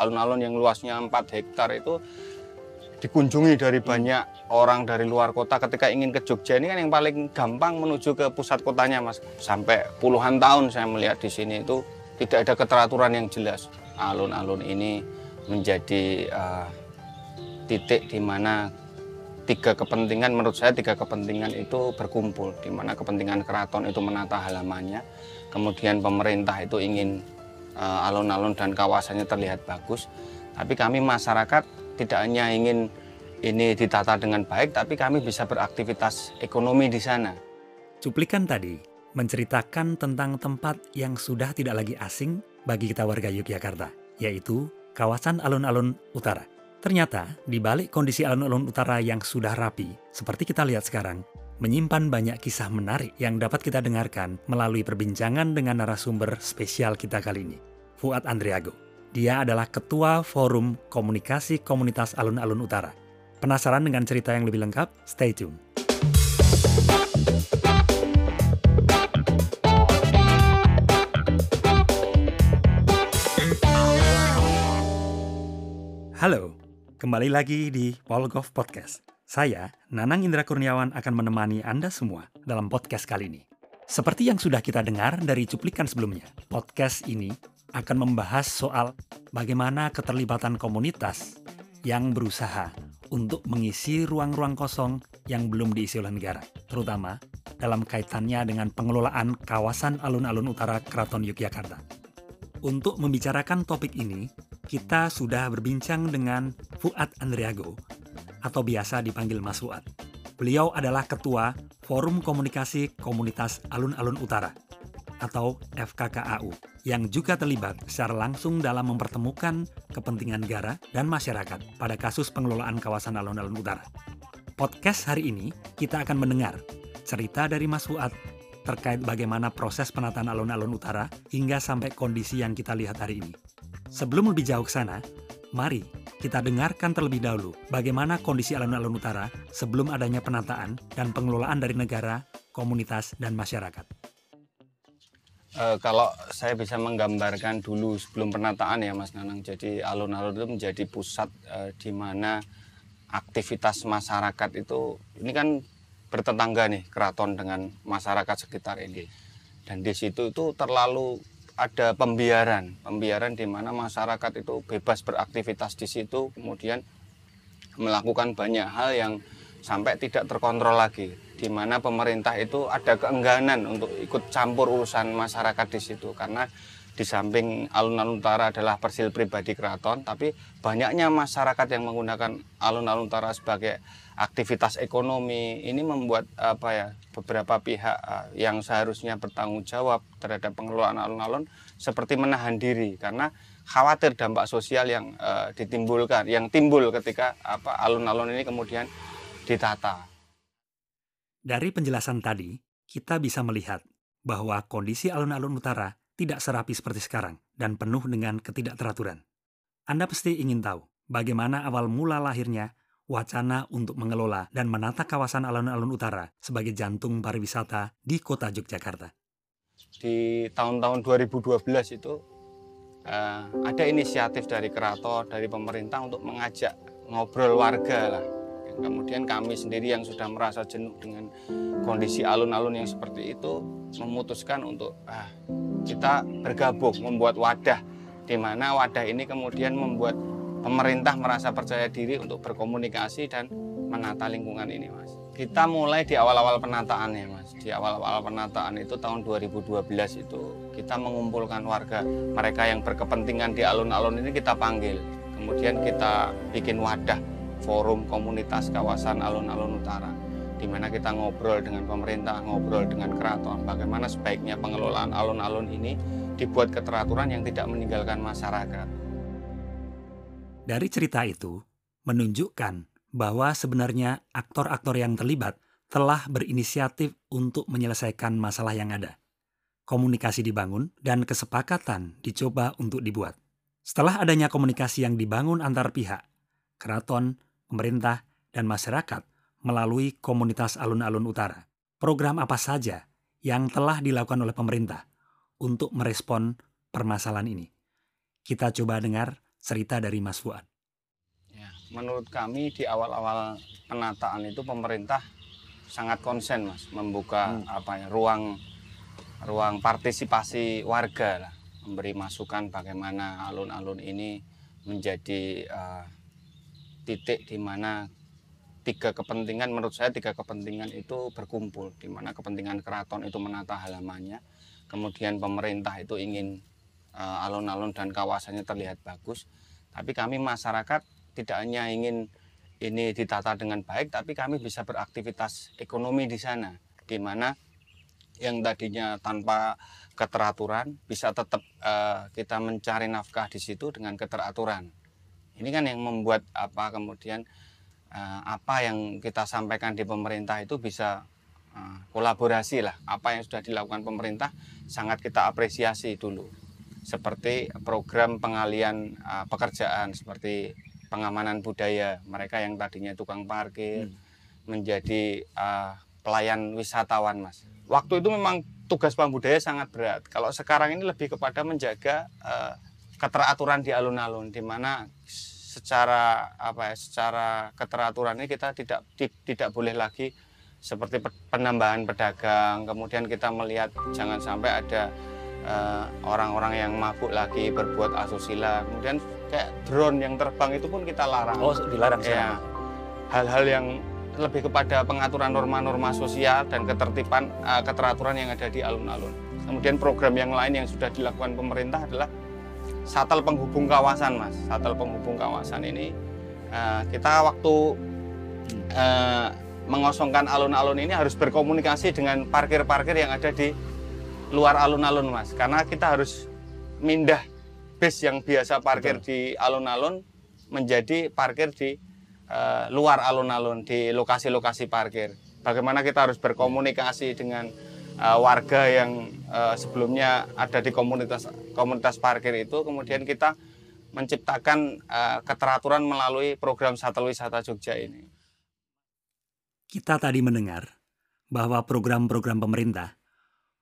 alun-alun yang luasnya 4 hektar itu dikunjungi dari banyak orang dari luar kota ketika ingin ke Jogja. Ini kan yang paling gampang menuju ke pusat kotanya mas. Sampai puluhan tahun saya melihat di sini itu tidak ada keteraturan yang jelas. Alun-alun ini menjadi uh, titik di mana tiga kepentingan menurut saya tiga kepentingan itu berkumpul. Di mana kepentingan keraton itu menata halamannya kemudian pemerintah itu ingin alun-alun dan kawasannya terlihat bagus tapi kami masyarakat tidak hanya ingin ini ditata dengan baik, tapi kami bisa beraktivitas ekonomi di sana. Cuplikan tadi menceritakan tentang tempat yang sudah tidak lagi asing bagi kita warga Yogyakarta, yaitu kawasan alun-alun utara. Ternyata, di balik kondisi alun-alun utara yang sudah rapi, seperti kita lihat sekarang, menyimpan banyak kisah menarik yang dapat kita dengarkan melalui perbincangan dengan narasumber spesial kita kali ini, Fuad Andriago. Dia adalah Ketua Forum Komunikasi Komunitas Alun-Alun Utara. Penasaran dengan cerita yang lebih lengkap? Stay tune. Halo, kembali lagi di Polgov Podcast. Saya, Nanang Indra Kurniawan akan menemani Anda semua dalam podcast kali ini. Seperti yang sudah kita dengar dari cuplikan sebelumnya, podcast ini akan membahas soal bagaimana keterlibatan komunitas yang berusaha untuk mengisi ruang-ruang kosong yang belum diisi oleh negara, terutama dalam kaitannya dengan pengelolaan kawasan alun-alun utara Keraton Yogyakarta. Untuk membicarakan topik ini, kita sudah berbincang dengan Fuad Andriago, atau biasa dipanggil Mas Fuad. Beliau adalah Ketua Forum Komunikasi Komunitas Alun-Alun Utara, atau FKKAU yang juga terlibat secara langsung dalam mempertemukan kepentingan negara dan masyarakat pada kasus pengelolaan kawasan alun-alun utara. Podcast hari ini kita akan mendengar cerita dari Mas Fuad terkait bagaimana proses penataan alun-alun utara hingga sampai kondisi yang kita lihat hari ini. Sebelum lebih jauh ke sana, mari kita dengarkan terlebih dahulu bagaimana kondisi alun-alun utara sebelum adanya penataan dan pengelolaan dari negara, komunitas, dan masyarakat e, kalau saya bisa menggambarkan dulu sebelum penataan ya Mas Nanang. Jadi alun-alun itu menjadi pusat e, di mana aktivitas masyarakat itu ini kan bertetangga nih keraton dengan masyarakat sekitar ini. Dan di situ itu terlalu ada pembiaran, pembiaran di mana masyarakat itu bebas beraktivitas di situ, kemudian melakukan banyak hal yang sampai tidak terkontrol lagi. Di mana pemerintah itu ada keengganan untuk ikut campur urusan masyarakat di situ karena di samping alun-alun utara adalah persil pribadi keraton tapi banyaknya masyarakat yang menggunakan alun-alun utara sebagai aktivitas ekonomi. Ini membuat apa ya beberapa pihak eh, yang seharusnya bertanggung jawab terhadap pengelolaan alun-alun seperti menahan diri. Karena khawatir dampak sosial yang uh, ditimbulkan yang timbul ketika apa alun-alun ini kemudian ditata. Dari penjelasan tadi, kita bisa melihat bahwa kondisi alun-alun utara tidak serapi seperti sekarang dan penuh dengan ketidakteraturan. Anda pasti ingin tahu bagaimana awal mula lahirnya wacana untuk mengelola dan menata kawasan alun-alun utara sebagai jantung pariwisata di kota Yogyakarta. Di tahun-tahun 2012 itu uh, ada inisiatif dari keraton, dari pemerintah untuk mengajak ngobrol warga lah Kemudian kami sendiri yang sudah merasa jenuh dengan kondisi alun-alun yang seperti itu memutuskan untuk ah, kita bergabung membuat wadah di mana wadah ini kemudian membuat pemerintah merasa percaya diri untuk berkomunikasi dan menata lingkungan ini mas. Kita mulai di awal-awal penataan ya mas. Di awal-awal penataan itu tahun 2012 itu kita mengumpulkan warga mereka yang berkepentingan di alun-alun ini kita panggil. Kemudian kita bikin wadah forum komunitas kawasan alun-alun utara di mana kita ngobrol dengan pemerintah, ngobrol dengan keraton, bagaimana sebaiknya pengelolaan alun-alun ini dibuat keteraturan yang tidak meninggalkan masyarakat. Dari cerita itu menunjukkan bahwa sebenarnya aktor-aktor yang terlibat telah berinisiatif untuk menyelesaikan masalah yang ada. Komunikasi dibangun dan kesepakatan dicoba untuk dibuat. Setelah adanya komunikasi yang dibangun antar pihak, keraton, pemerintah, dan masyarakat melalui komunitas alun-alun utara. Program apa saja yang telah dilakukan oleh pemerintah untuk merespon permasalahan ini? Kita coba dengar Cerita dari Mas Fuad. Ya, menurut kami di awal-awal penataan itu pemerintah sangat konsen mas membuka hmm. apa ya ruang ruang partisipasi warga lah memberi masukan bagaimana alun-alun ini menjadi uh, titik di mana tiga kepentingan menurut saya tiga kepentingan itu berkumpul di mana kepentingan keraton itu menata halamannya kemudian pemerintah itu ingin uh, alun-alun dan kawasannya terlihat bagus. Tapi kami masyarakat tidak hanya ingin ini ditata dengan baik tapi kami bisa beraktivitas ekonomi di sana di mana yang tadinya tanpa keteraturan bisa tetap uh, kita mencari nafkah di situ dengan keteraturan. Ini kan yang membuat apa kemudian uh, apa yang kita sampaikan di pemerintah itu bisa uh, kolaborasi lah. Apa yang sudah dilakukan pemerintah sangat kita apresiasi dulu. Seperti program pengalian uh, pekerjaan seperti pengamanan budaya. Mereka yang tadinya tukang parkir hmm. menjadi uh, pelayan wisatawan mas. Waktu itu memang tugas pembudaya sangat berat. Kalau sekarang ini lebih kepada menjaga uh, keteraturan di alun-alun di mana secara apa ya secara keteraturan ini kita tidak tidak boleh lagi seperti penambahan pedagang. Kemudian kita melihat jangan sampai ada eh, orang-orang uh, yang mabuk lagi berbuat asusila. Kemudian kayak drone yang terbang itu pun kita larang. Oh dilarang ya hal-hal yang lebih kepada pengaturan norma-norma sosial dan ketertiban uh, keteraturan yang ada di alun-alun. Kemudian program yang lain yang sudah dilakukan pemerintah adalah shuttle penghubung kawasan mas. Shuttle penghubung kawasan ini uh, kita waktu uh, mengosongkan alun-alun ini harus berkomunikasi dengan parkir-parkir yang ada di luar alun-alun mas. Karena kita harus mindah bus yang biasa parkir Betul. di alun-alun menjadi parkir di uh, luar alun-alun di lokasi-lokasi parkir. Bagaimana kita harus berkomunikasi dengan uh, warga yang uh, sebelumnya ada di komunitas komunitas parkir itu kemudian kita menciptakan uh, keteraturan melalui program shuttle wisata Jogja ini. Kita tadi mendengar bahwa program-program pemerintah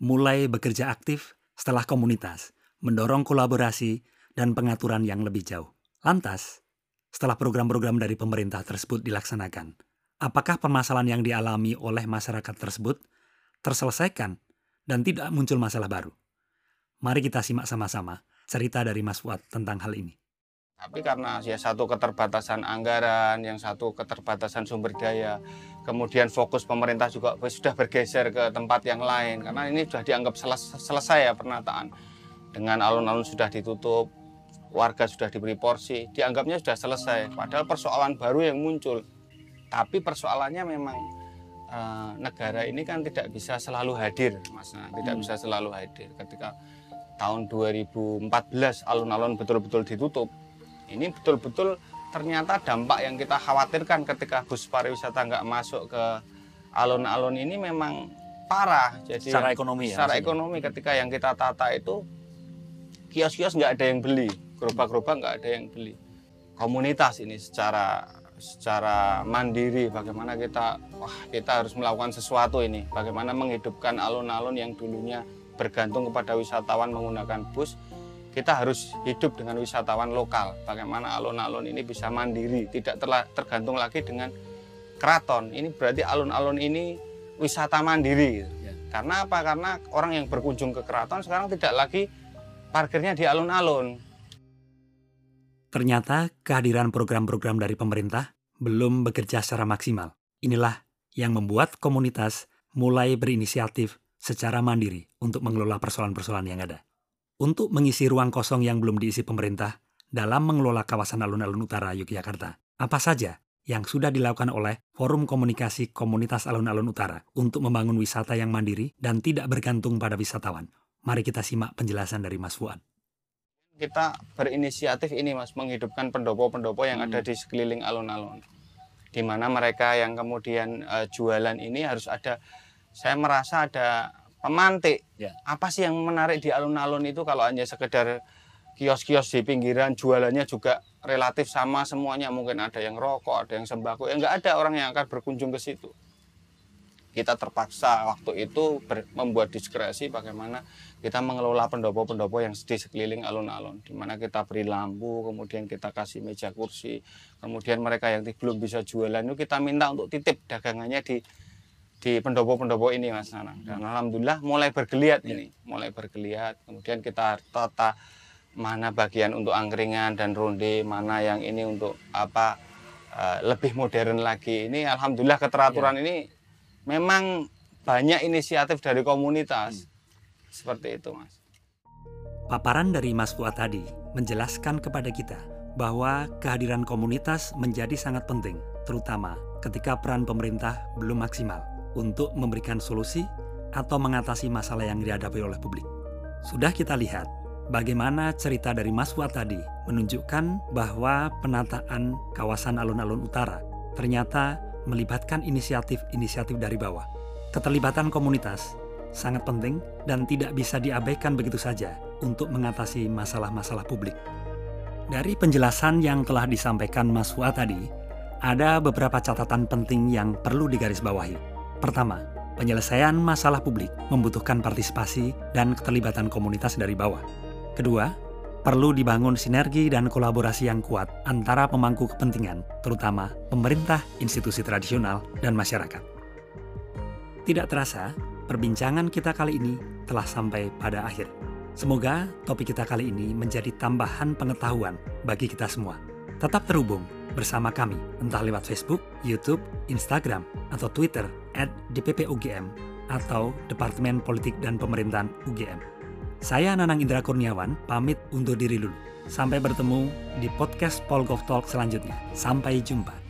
mulai bekerja aktif setelah komunitas mendorong kolaborasi dan pengaturan yang lebih jauh. Lantas, setelah program-program dari pemerintah tersebut dilaksanakan, apakah permasalahan yang dialami oleh masyarakat tersebut terselesaikan dan tidak muncul masalah baru. Mari kita simak sama-sama cerita dari Mas Fuad tentang hal ini. Tapi karena ya satu keterbatasan anggaran, yang satu keterbatasan sumber daya, kemudian fokus pemerintah juga sudah bergeser ke tempat yang lain karena ini sudah dianggap selesai ya penataan. Dengan alun-alun sudah ditutup, warga sudah diberi porsi, dianggapnya sudah selesai. Padahal persoalan baru yang muncul. Tapi persoalannya memang uh, negara ini kan tidak bisa selalu hadir, Mas. Nah, tidak hmm. bisa selalu hadir. Ketika tahun 2014 alun-alun betul-betul ditutup, ini betul-betul ternyata dampak yang kita khawatirkan ketika bus pariwisata nggak masuk ke alun-alun ini memang parah. Jadi secara ekonomi ya. Secara ekonomi ketika yang kita tata itu kios-kios nggak ada yang beli, gerobak-gerobak nggak ada yang beli. Komunitas ini secara secara mandiri bagaimana kita wah kita harus melakukan sesuatu ini. Bagaimana menghidupkan alun-alun yang dulunya bergantung kepada wisatawan menggunakan bus kita harus hidup dengan wisatawan lokal. Bagaimana alun-alun ini bisa mandiri tidak tergantung lagi dengan keraton. Ini berarti alun-alun ini wisata mandiri. Ya. karena apa? Karena orang yang berkunjung ke keraton sekarang tidak lagi parkirnya di alun-alun. Ternyata kehadiran program-program dari pemerintah belum bekerja secara maksimal. Inilah yang membuat komunitas mulai berinisiatif secara mandiri untuk mengelola persoalan-persoalan yang ada. Untuk mengisi ruang kosong yang belum diisi pemerintah dalam mengelola kawasan alun-alun utara Yogyakarta, apa saja yang sudah dilakukan oleh Forum Komunikasi Komunitas Alun-Alun Utara untuk membangun wisata yang mandiri dan tidak bergantung pada wisatawan. Mari kita simak penjelasan dari Mas Fuad kita berinisiatif ini mas menghidupkan pendopo-pendopo yang hmm. ada di sekeliling alun-alun. Di mana mereka yang kemudian uh, jualan ini harus ada saya merasa ada pemantik. Ya. apa sih yang menarik di alun-alun itu kalau hanya sekedar kios-kios di pinggiran jualannya juga relatif sama semuanya. Mungkin ada yang rokok ada yang sembako. Ya nggak ada orang yang akan berkunjung ke situ kita terpaksa waktu itu ber, membuat diskresi bagaimana kita mengelola pendopo-pendopo yang di sekeliling alun-alun. Di mana kita beri lampu kemudian kita kasih meja kursi kemudian mereka yang belum bisa jualan itu kita minta untuk titip dagangannya di di pendopo-pendopo ini Mas Nanang. Dan alhamdulillah mulai bergeliat ini mulai bergeliat. Kemudian kita tata mana bagian untuk angkringan dan ronde mana yang ini untuk apa uh, lebih modern lagi. Ini alhamdulillah keteraturan ya. ini memang banyak inisiatif dari komunitas hmm seperti itu, Mas. Paparan dari Mas Fuad tadi menjelaskan kepada kita bahwa kehadiran komunitas menjadi sangat penting, terutama ketika peran pemerintah belum maksimal untuk memberikan solusi atau mengatasi masalah yang dihadapi oleh publik. Sudah kita lihat bagaimana cerita dari Mas Fuad tadi menunjukkan bahwa penataan kawasan alun-alun utara ternyata melibatkan inisiatif-inisiatif dari bawah. Keterlibatan komunitas sangat penting dan tidak bisa diabaikan begitu saja untuk mengatasi masalah-masalah publik. Dari penjelasan yang telah disampaikan Mas Fuad tadi, ada beberapa catatan penting yang perlu digarisbawahi. Pertama, penyelesaian masalah publik membutuhkan partisipasi dan keterlibatan komunitas dari bawah. Kedua, perlu dibangun sinergi dan kolaborasi yang kuat antara pemangku kepentingan, terutama pemerintah, institusi tradisional, dan masyarakat. Tidak terasa, Perbincangan kita kali ini telah sampai pada akhir. Semoga topik kita kali ini menjadi tambahan pengetahuan bagi kita semua. Tetap terhubung bersama kami, entah lewat Facebook, YouTube, Instagram, atau Twitter at DPP UGM atau Departemen Politik dan Pemerintahan UGM. Saya Nanang Indra Kurniawan, pamit undur diri dulu. Sampai bertemu di podcast Polgov Talk selanjutnya. Sampai jumpa.